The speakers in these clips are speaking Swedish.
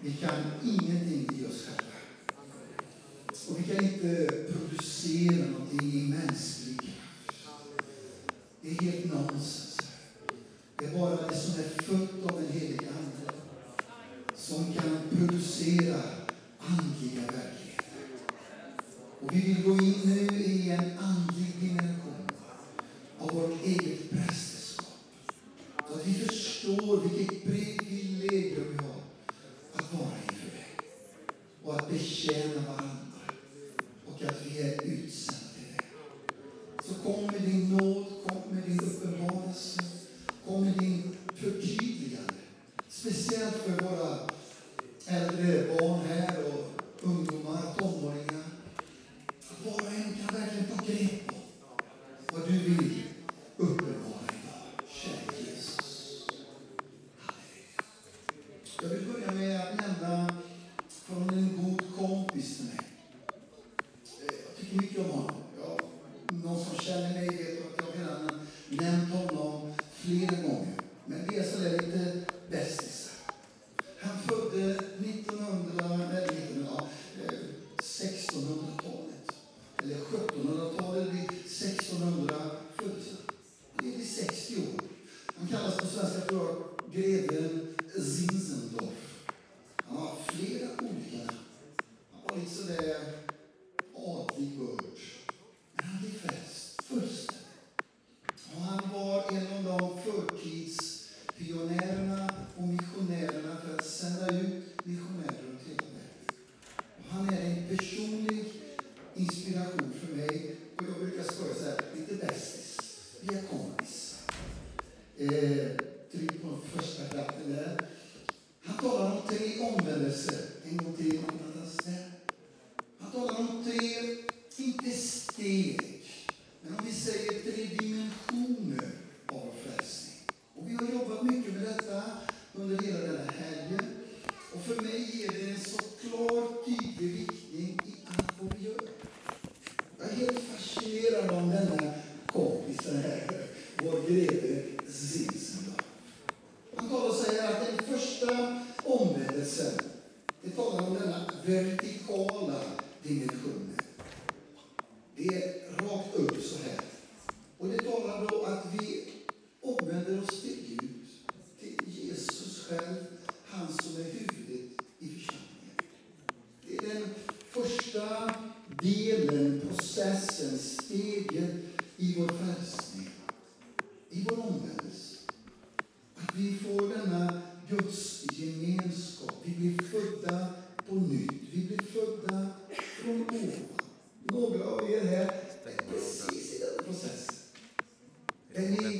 Vi kan ingenting i oss själva. Och vi kan inte producera någonting i mänskligheten Där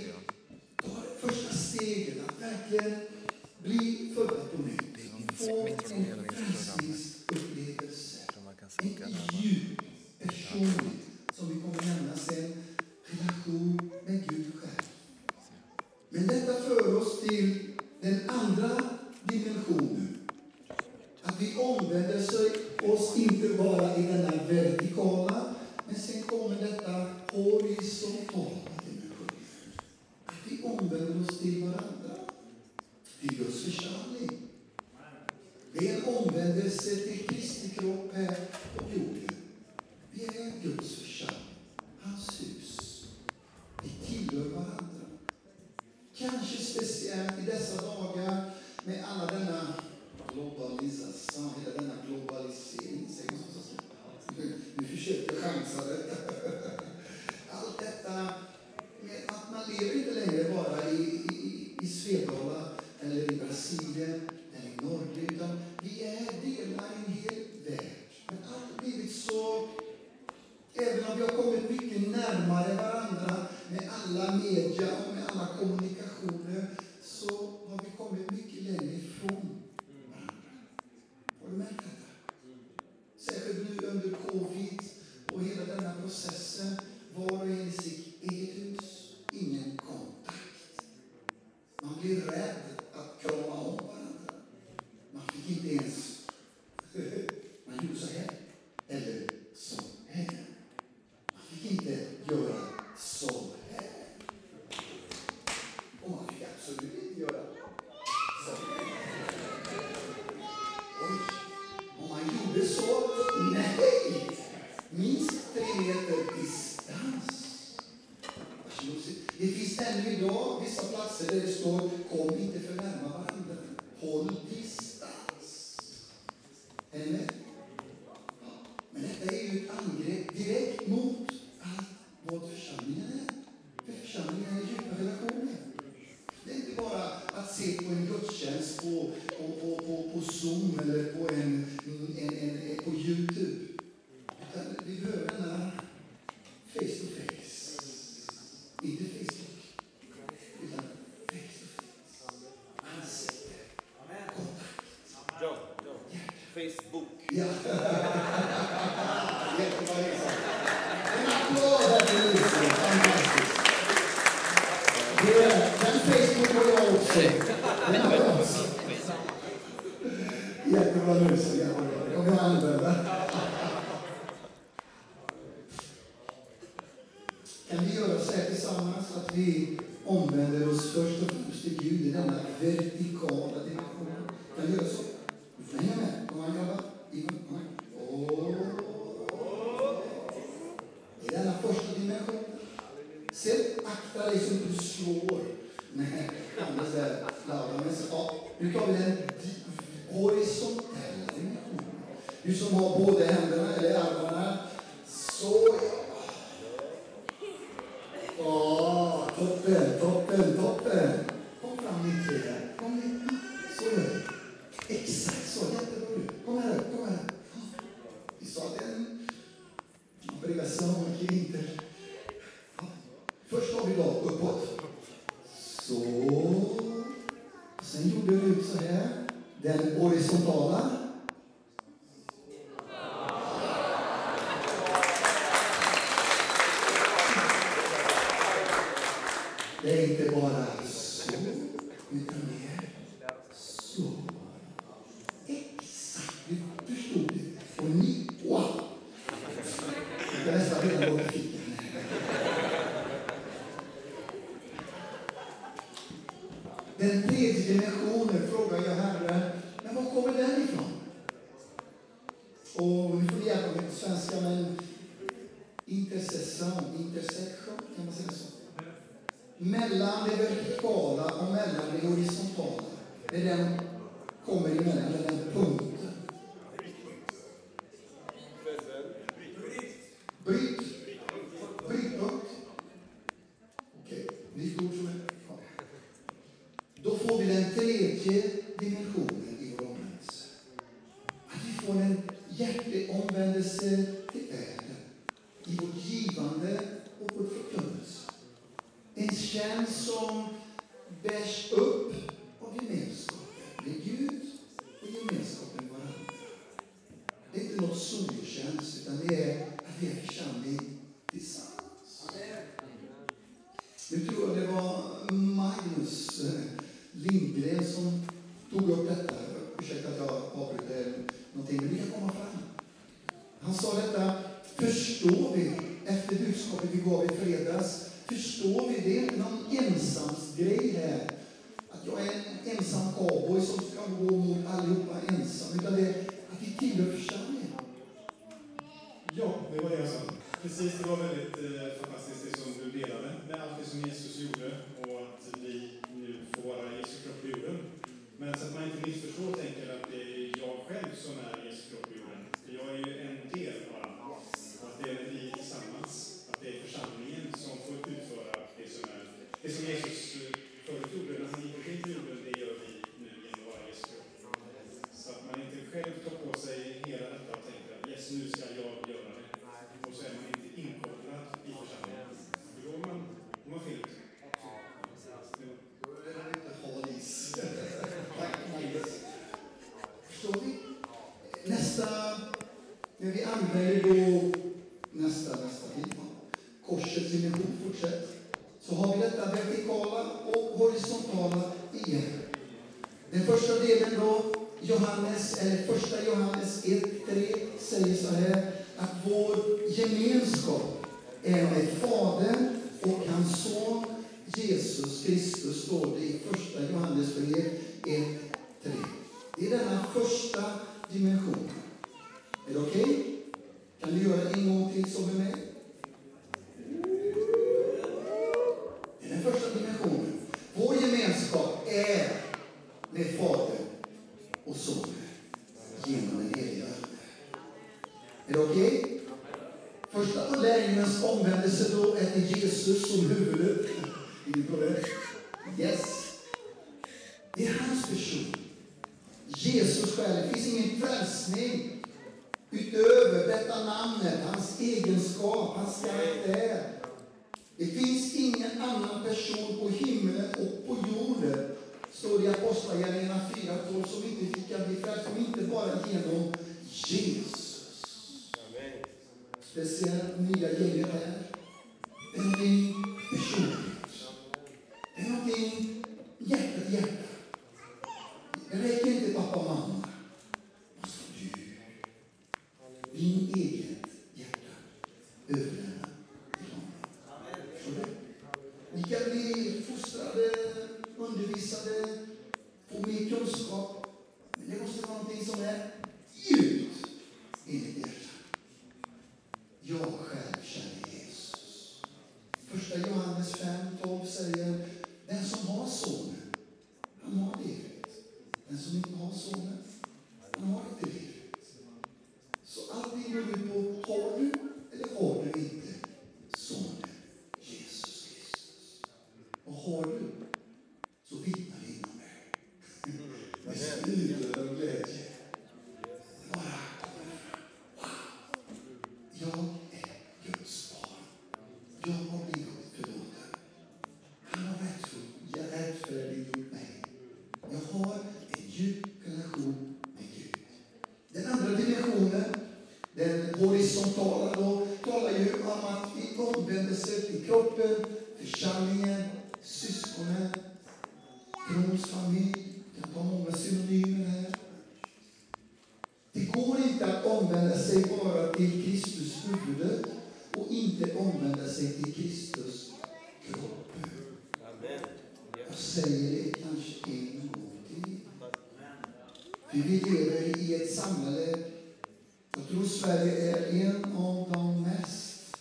Sverige är en av de mest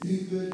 hyper,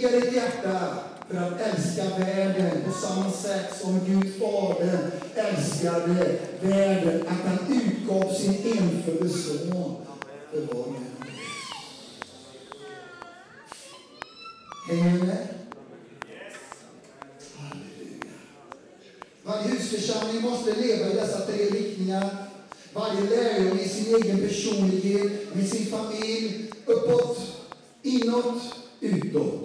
berika ditt hjärta för att älska världen på samma sätt som Gud Fader älskade världen, att han utgav sin enfödde son för var och en. Hänger ni med? Halleluja. Varje husförsamling måste leva i dessa tre riktningar. Varje lärjunge i sin egen personlighet, med sin familj, uppåt, inåt, utåt.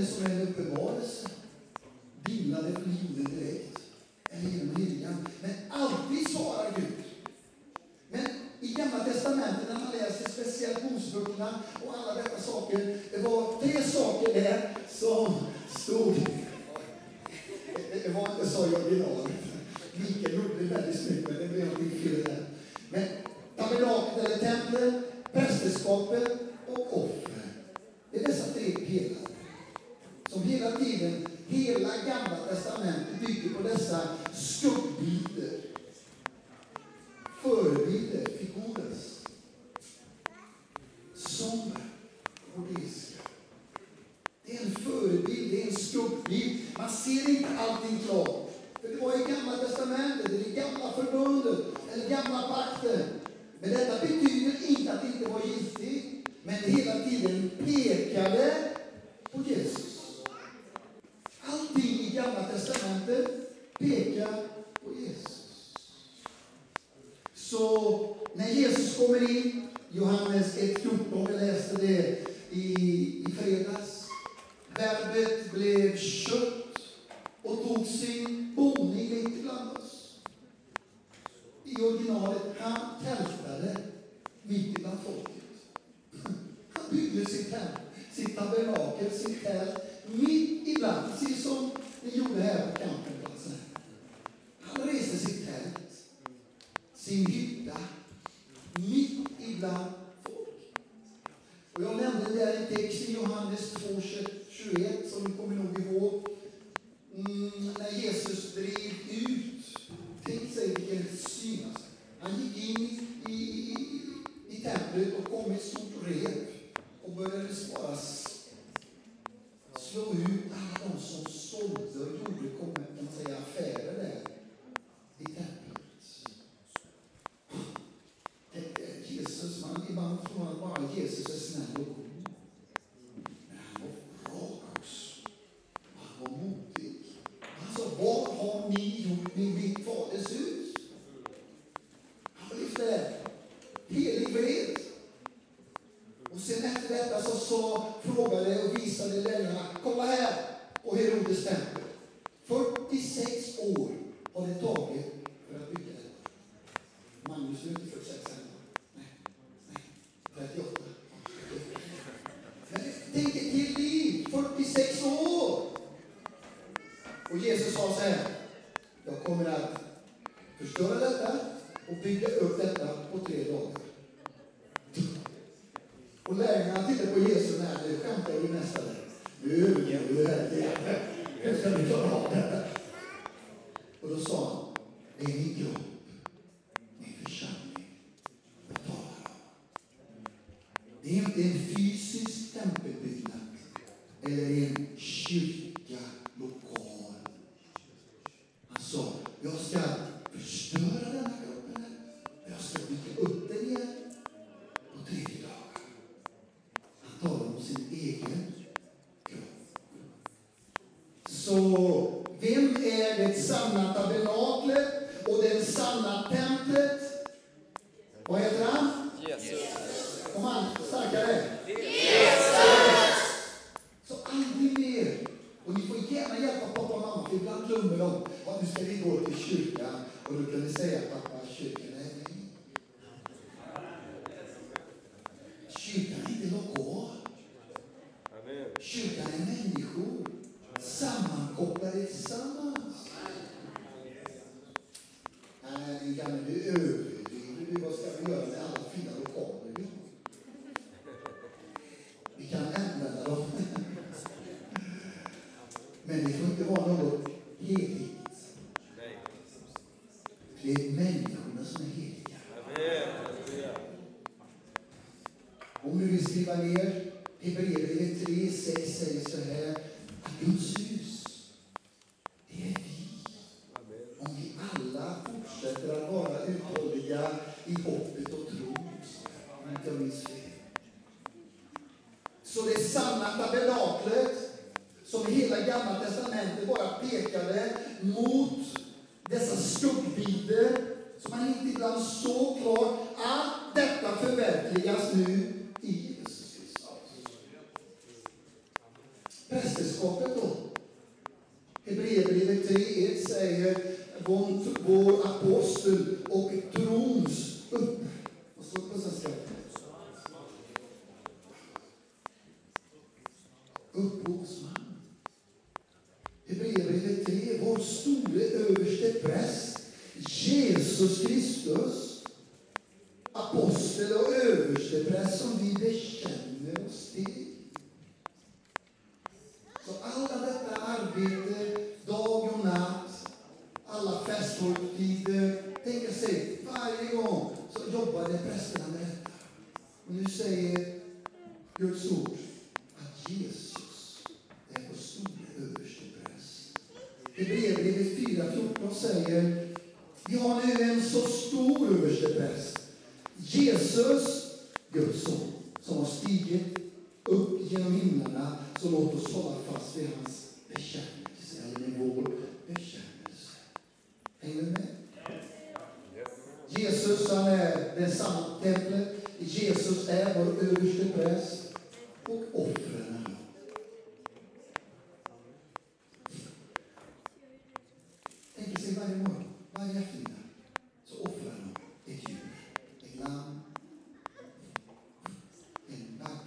Ibland kommer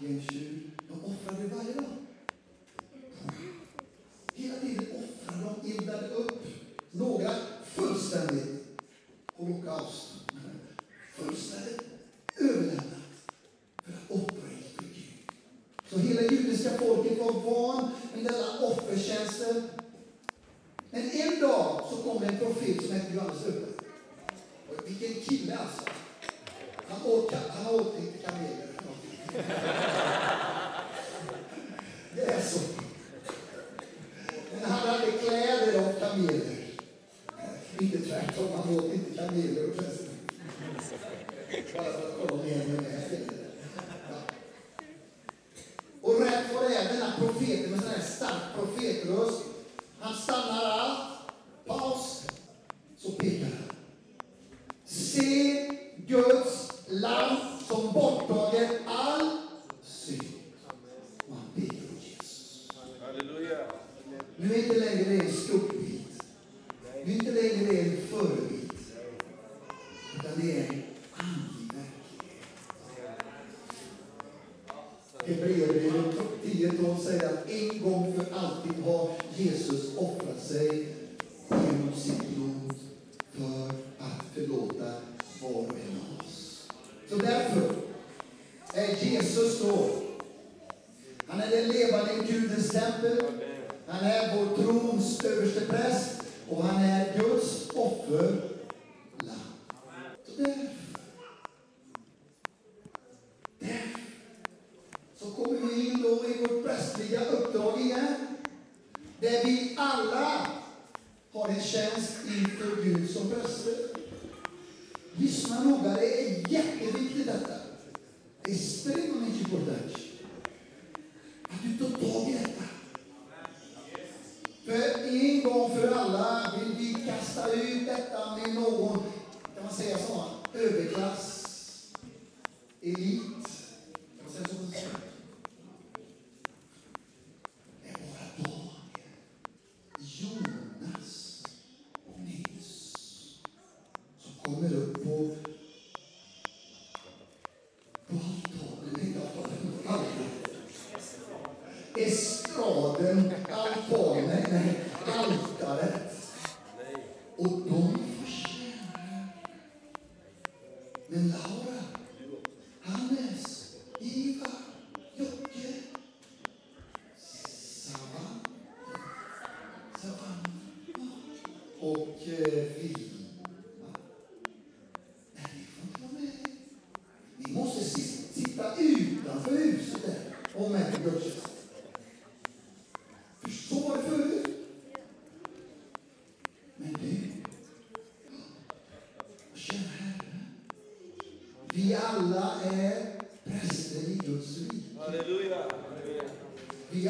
en Vi alla är präster i Guds Alleluia. Halleluja! Vi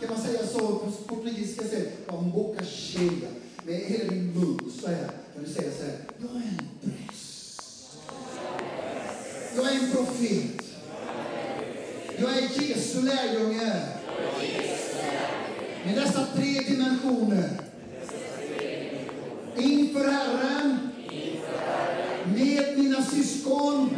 kan man säga så på portugisiska sätt, var boca cheia. Med hela din mun så här, kan du säga så här, jag är en präst. Jag är en profet. Jag är Jesu lärjunge. Med dessa tre dimensioner. Inför Herren. Med mina syskon.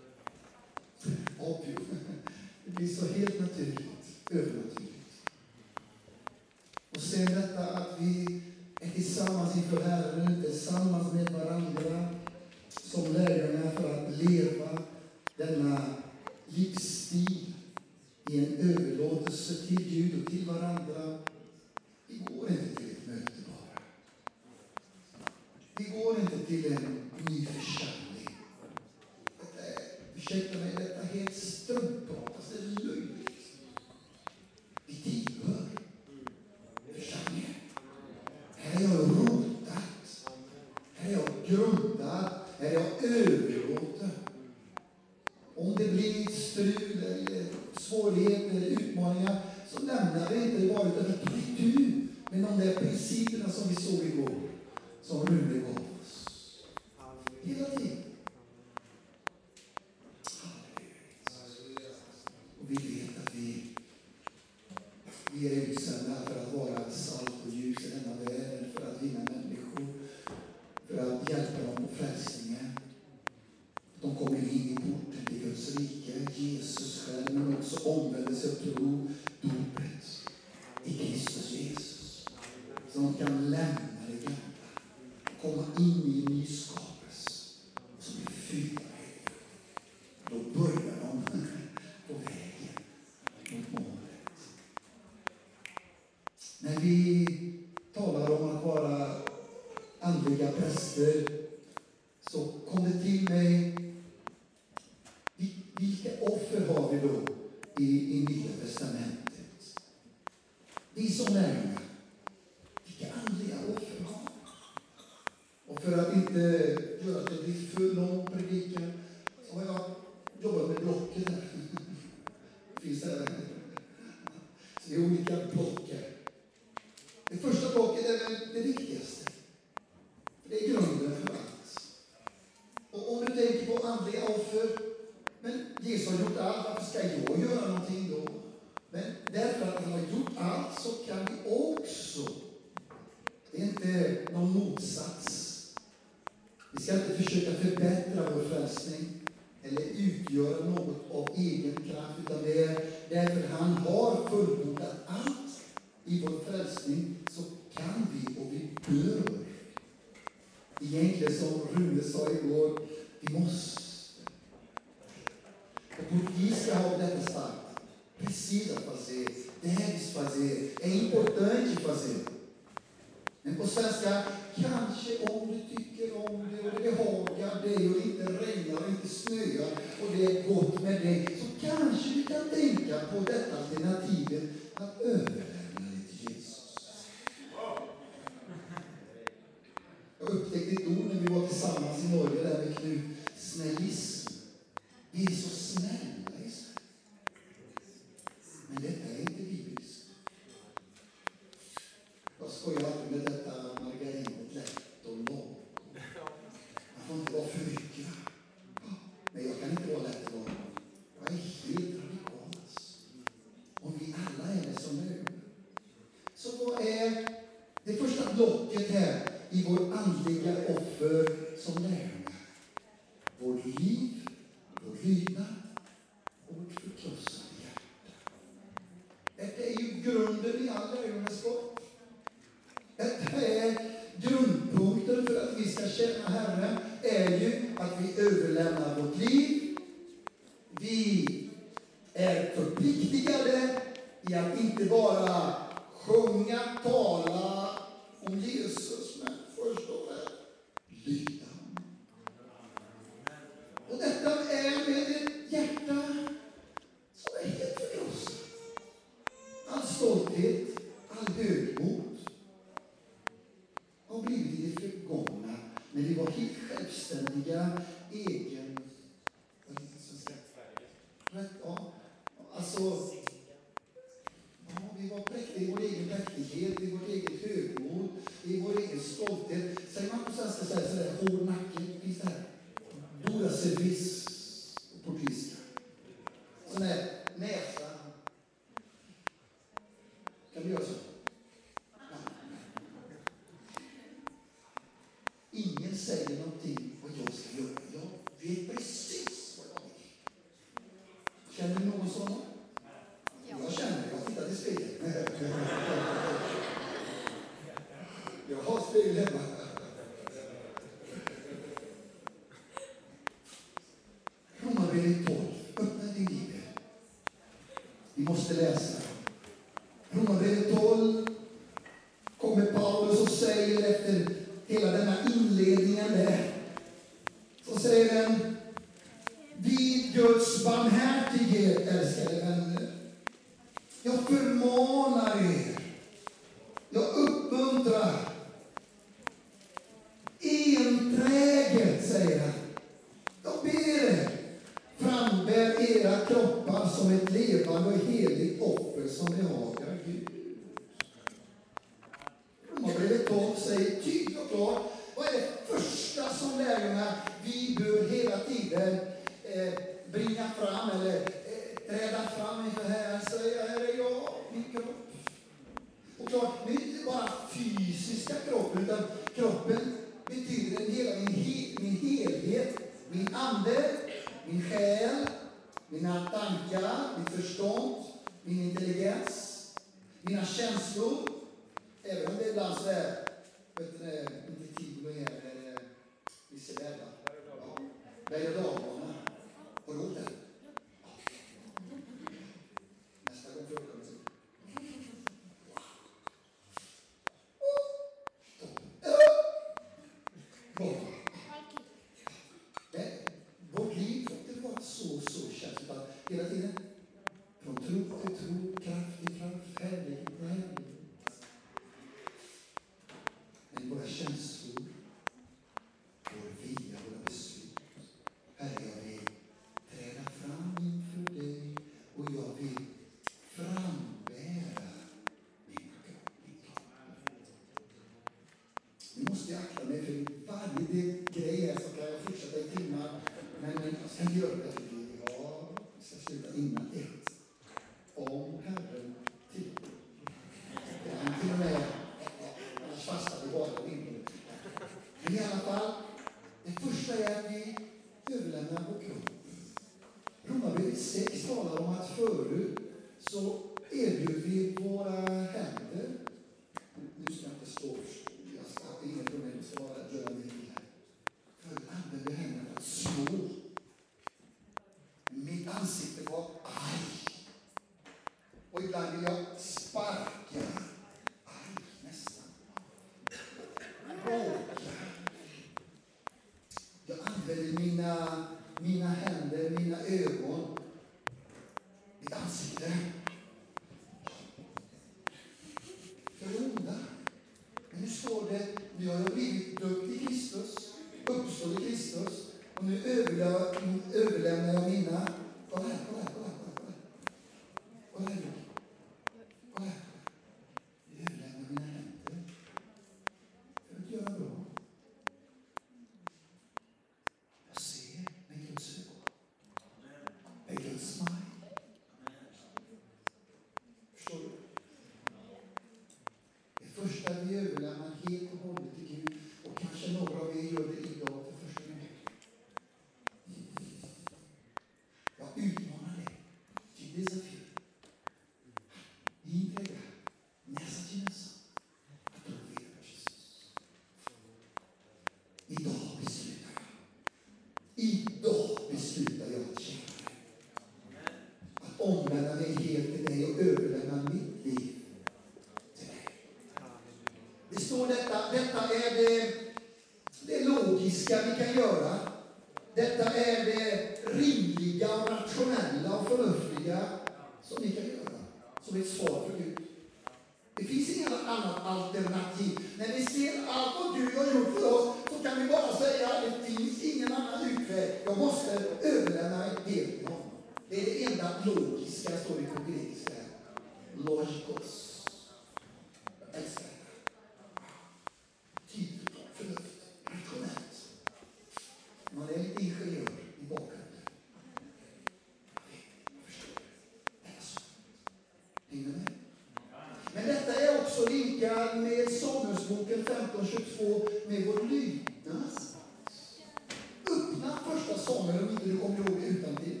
Inte du kommer ihåg det utantill.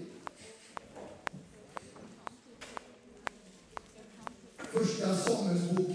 Första Samuelsboken.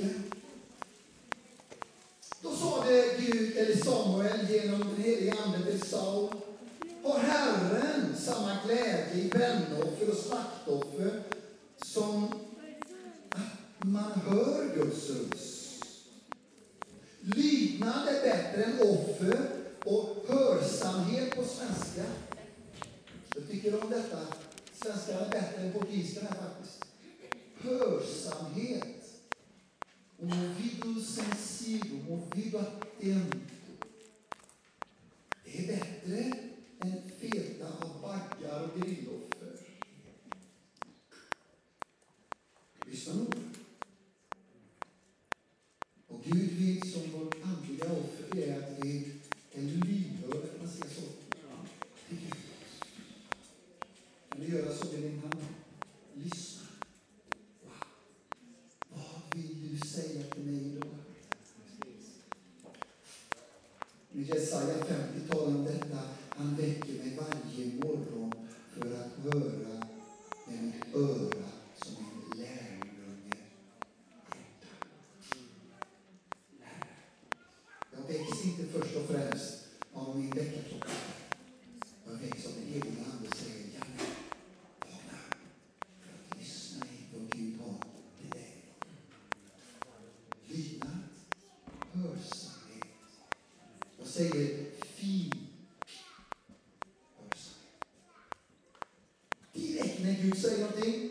say it, fille. Comme you say something?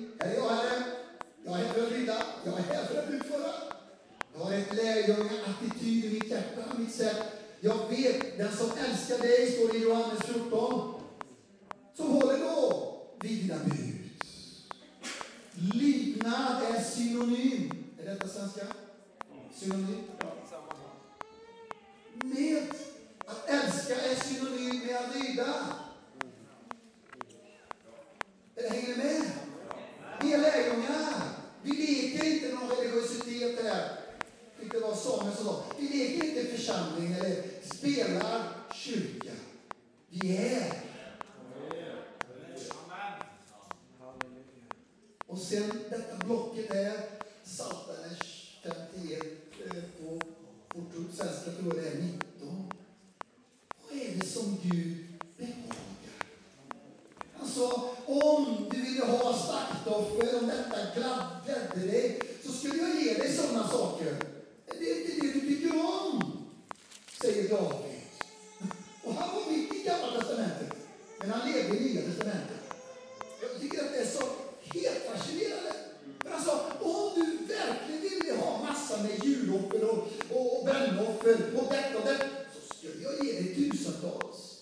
vapen och detta och detta. Så skulle jag ge dig tusentals.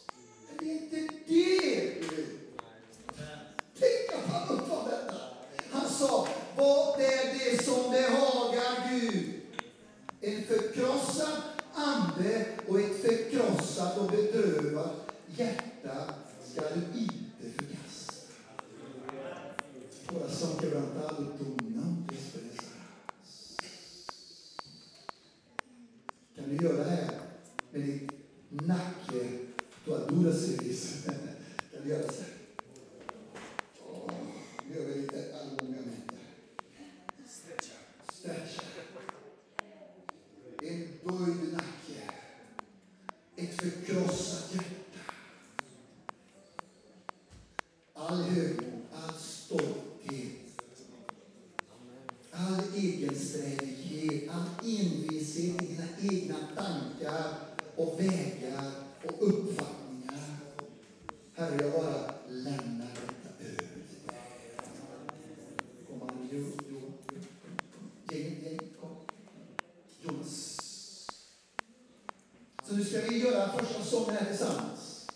sången här tillsammans.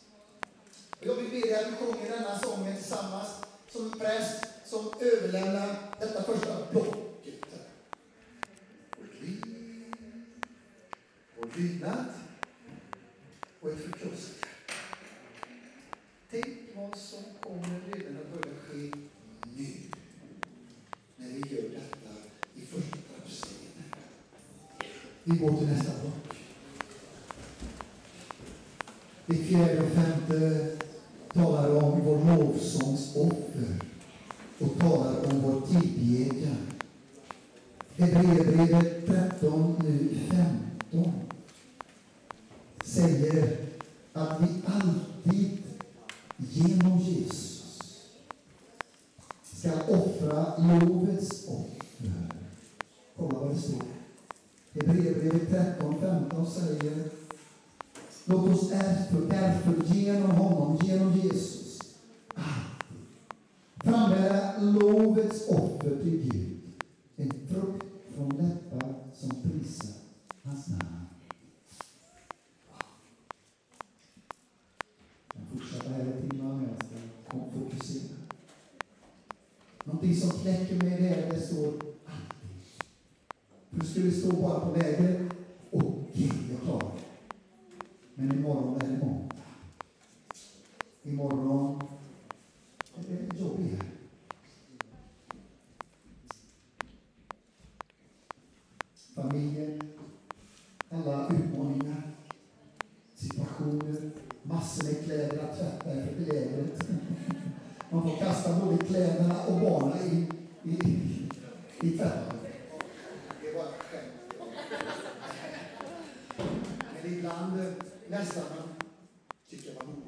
Jag vill be dig att du sjunger denna sången tillsammans som en präst som överlämnar detta första blocket. Och liv, och lydnad och ett förkrossande. Tänk vad som kommer redan att börja ske nu när vi gör detta i första trappstegen. Vi går till nästa både kläderna och barnen i, i, i tvätten. Det var ett si chiama ibland.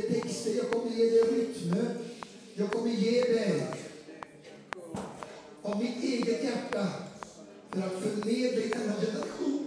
dig texter, jag kommer ge dig rytmer. Jag kommer ge dig av mitt eget hjärta för att förmedla denna generation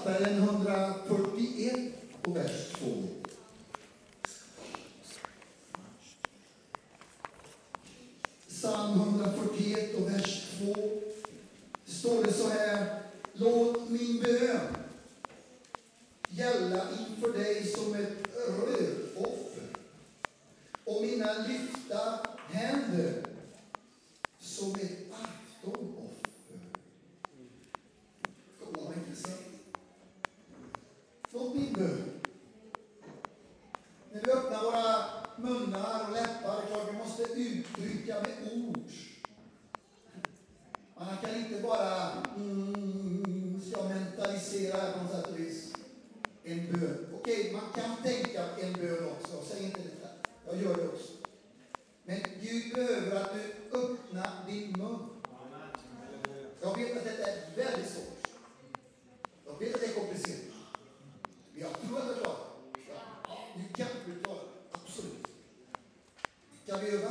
Psaltaren 141 och vers 2. have you ever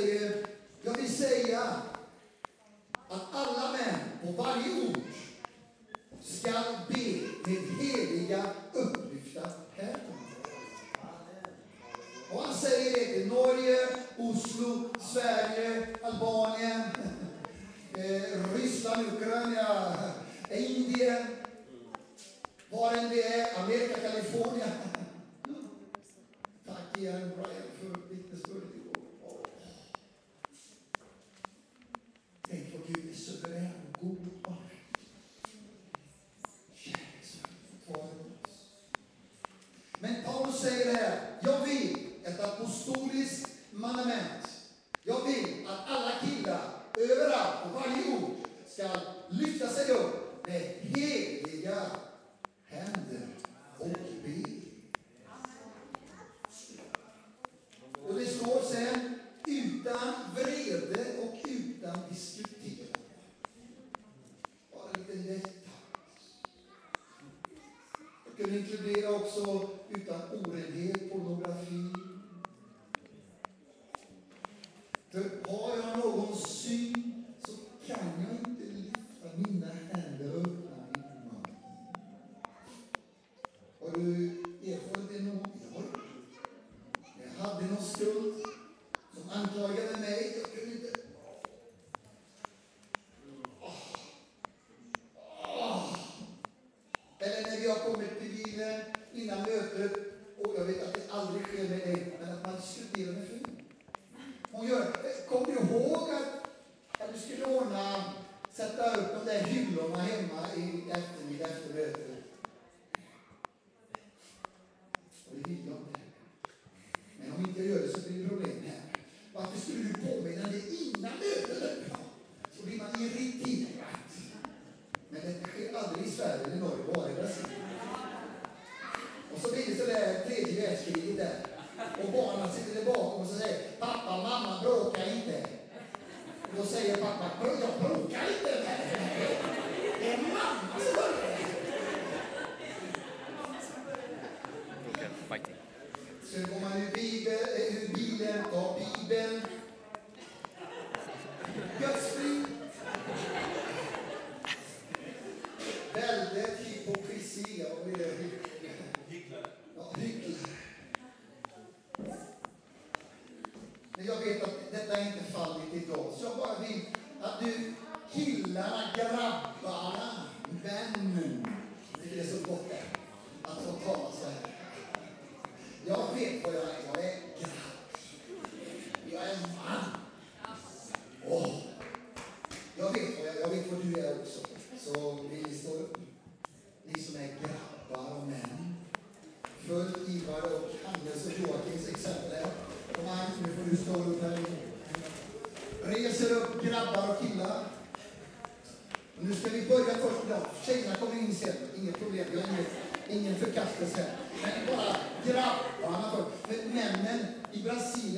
säger, jag vill säga att alla män på varje ort ska be med heliga upplyfta händer. Och han säger det till Norge, Oslo, Sverige, Albanien, eh, Ryssland, Ukraina, eh, Indien, var än det är, Amerika, Kalifornien. Tack igen Brian. säger det här. Jag vill ett apostoliskt manament. Jag vill att alla killar överallt på varje ort ska lyfta sig upp med heliga händer och be. Och det står sen utan vrede Den inkludera också utan orenhet, pornografi. För har jag grabbar och killar. Och nu ska vi börja först idag. Tjejerna kommer in sen. Inget problem. Jag har ingen, ingen förkastelse. Men bara grabbarna först. Men männen i Brasilien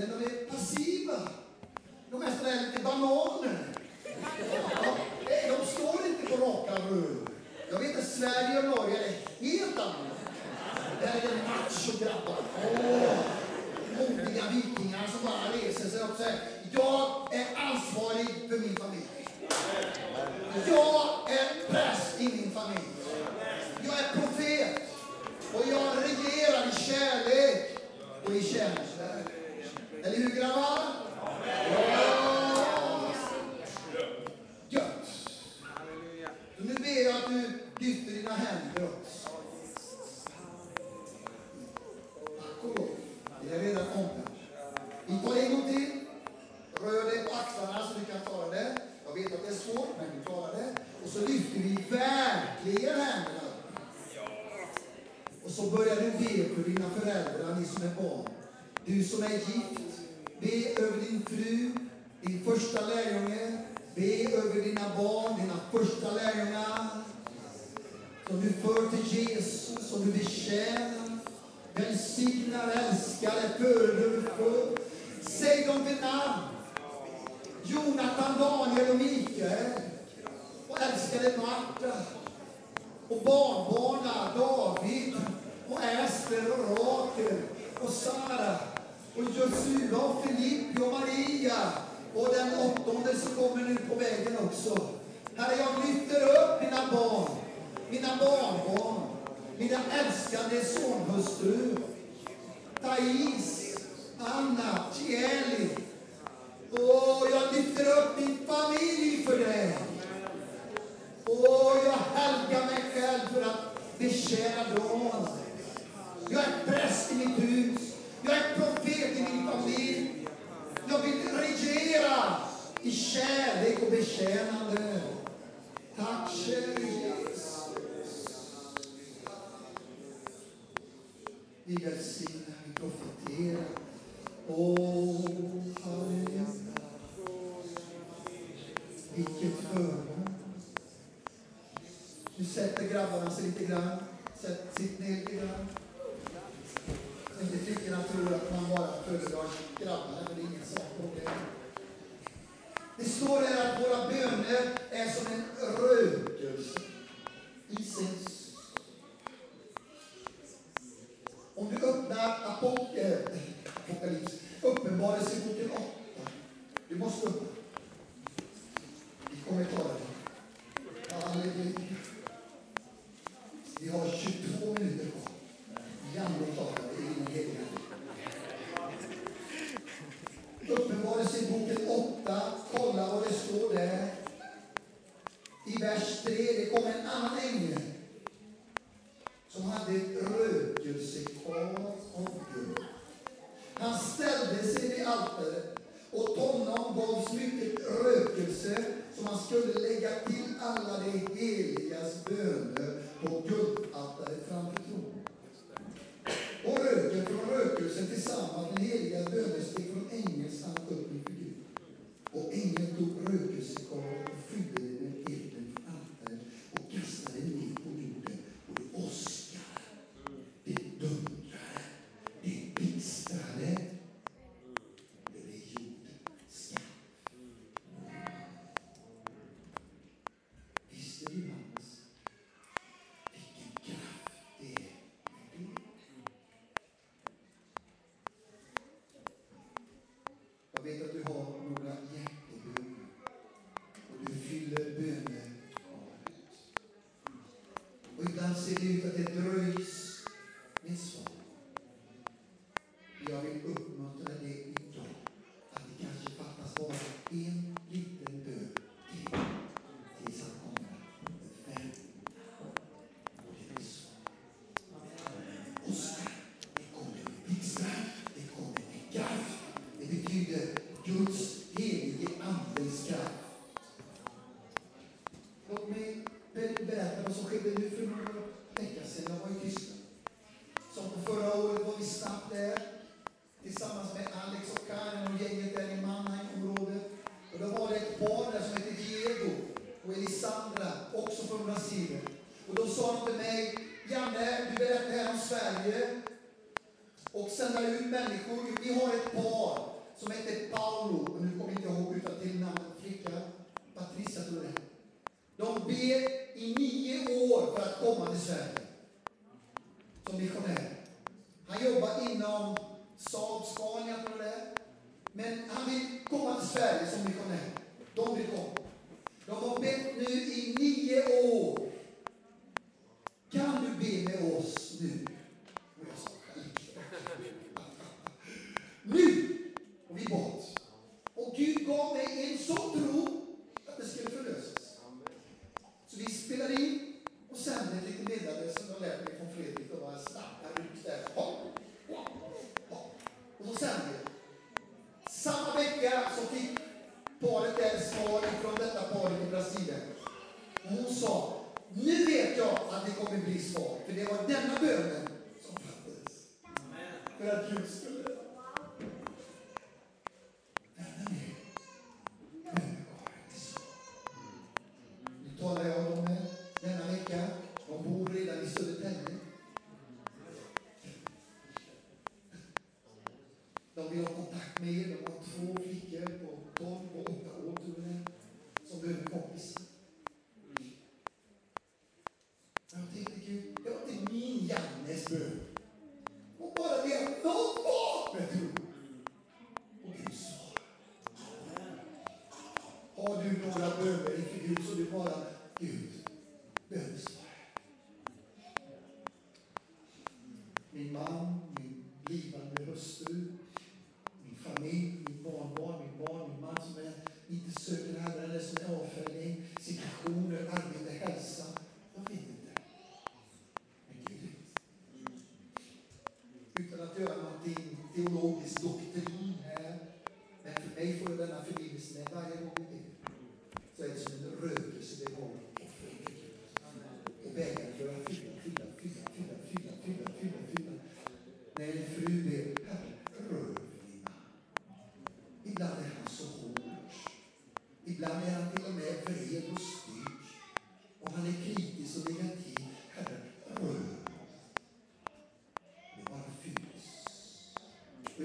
that useful.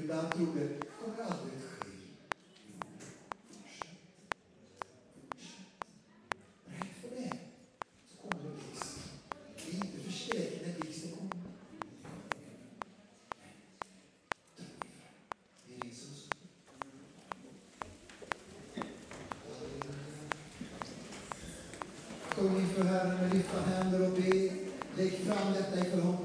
ibland trodde kommer aldrig att ske. Jo, fortsätt. Fortsätt. Rätt för det så kommer det blixt. Bli inte förskräckt inför Herren med lyfta händer och be. Lägg fram detta inför honom.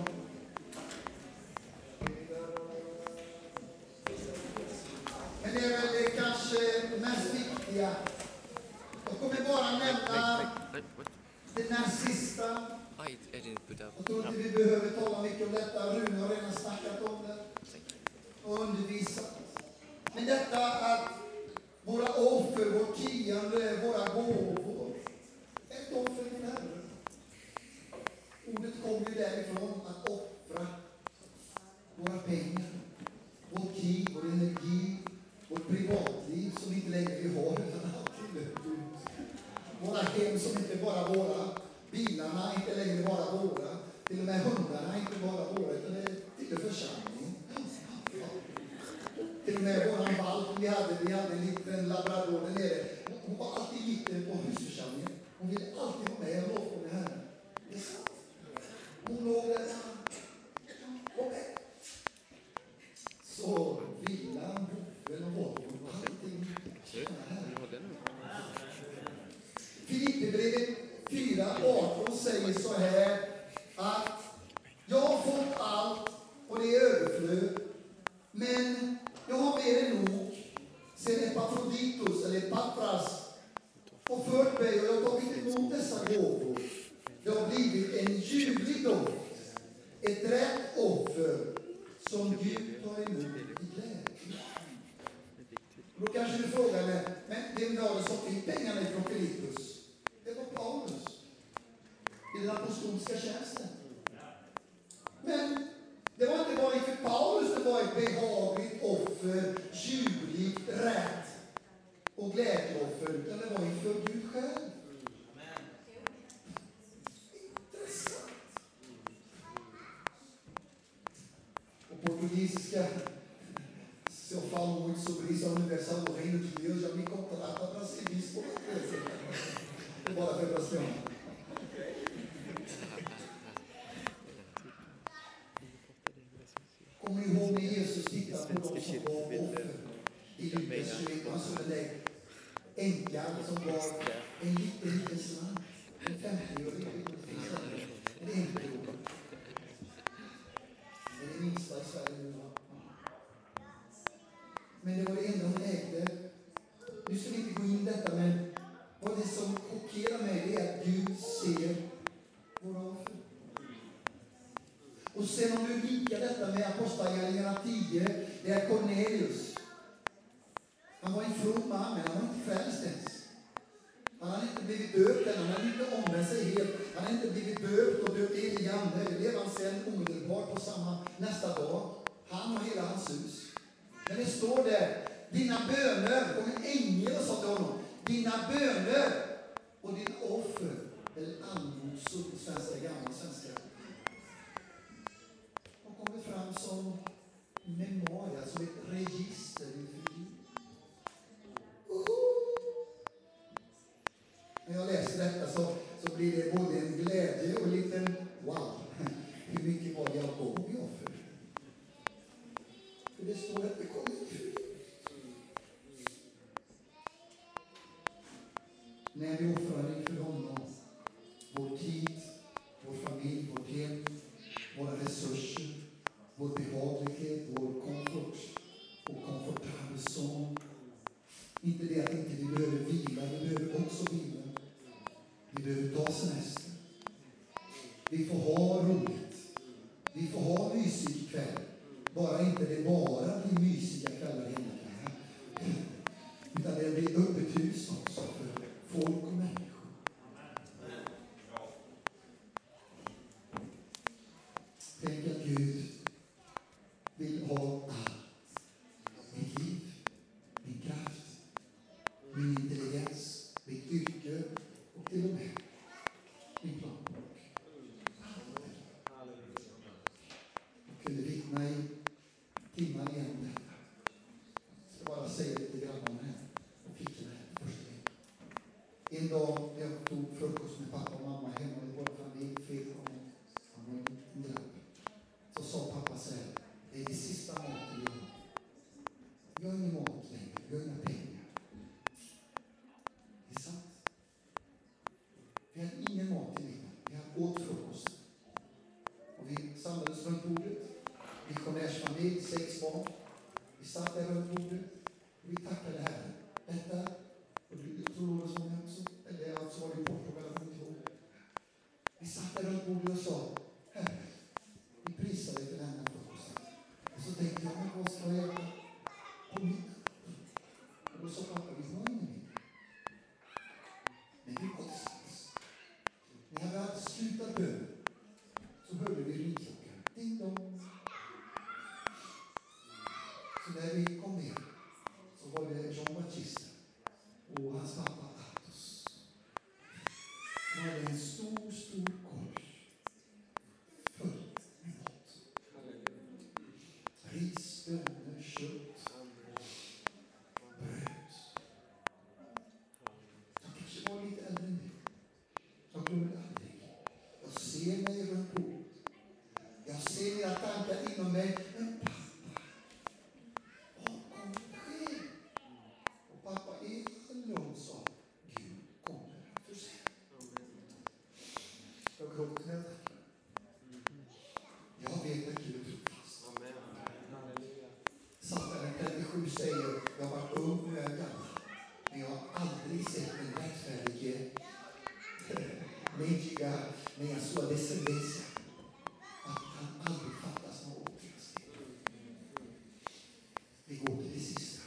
porta, sei seria só é Så när vi kom ner så var det Jean Baptiste och hans pappa Atos. Så hade en stor, stor korg full med mat. Ris, bönor, kött, bröd. Jag kanske var lite äldre än det. Jag glömmer aldrig. Jag ser mig runt bordet. Jag ser mina tankar inom mig. Men pappa, vad kommer ske? Och pappa i lugn sa, Gud kommer att förse. Jag gråter när jag tackar. Jag vet att Gud är trofast. Psaltaren 37 säger, jag har varit ung och jag är gammal, men jag har aldrig sett en rättfärdige mendiga med en sua descendência. Att han aldrig fattas något återsteg. Vi går till det sista.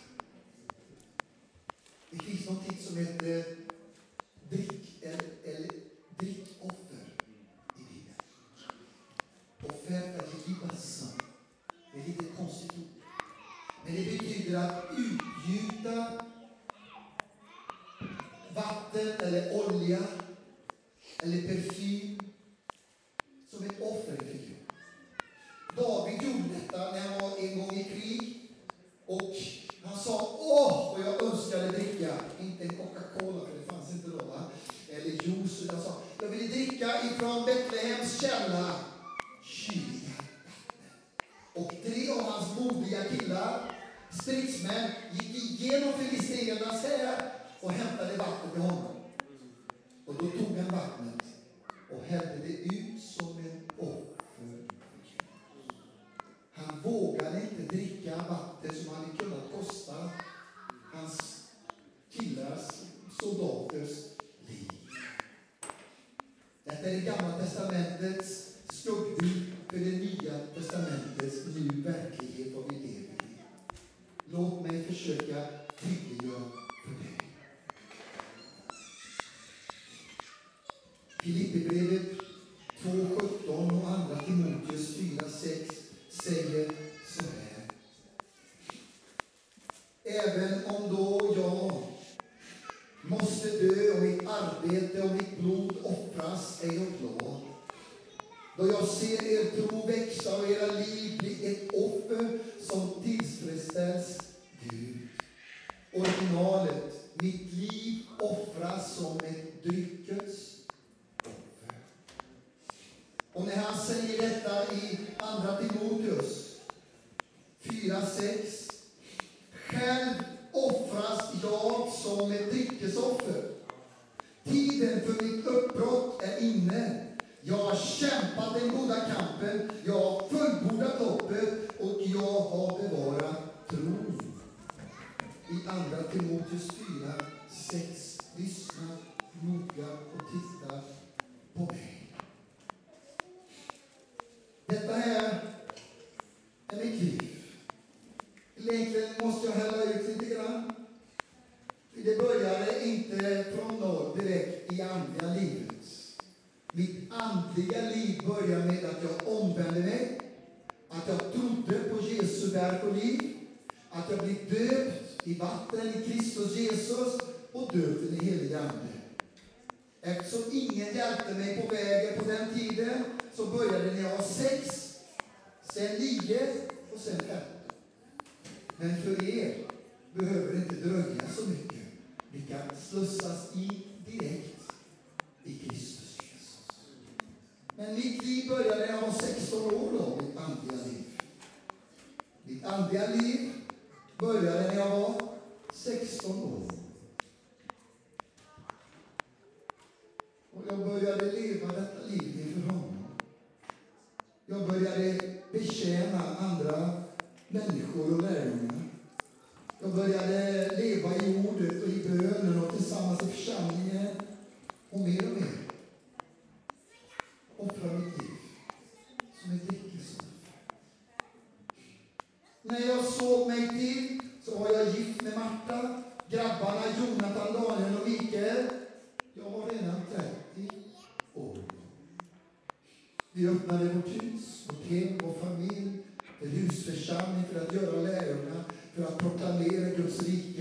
Det finns någonting som heter drick, eller, eller drickoffer i Bibeln. Offerta de libação. Det är lite konstigt ord. Men det betyder att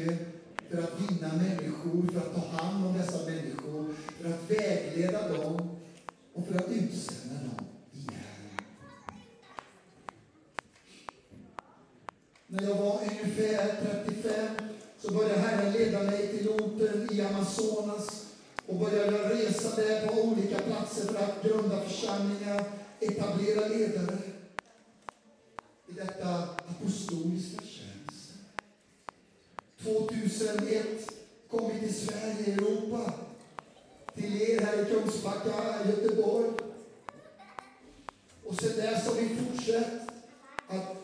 mycket för att vinna människor, för att ta hand om dessa människor, för att vägleda dem och för att utsända dem igen. När jag var ungefär 35 så började Herren leda mig till orten i Amazonas och började resa där på olika platser för att grunda församlingar, etablera ledare i detta apostoliska 2001 kom vi till Sverige, Europa, till er här i Kungsbacka, Göteborg. Och sen dess har vi fortsatt att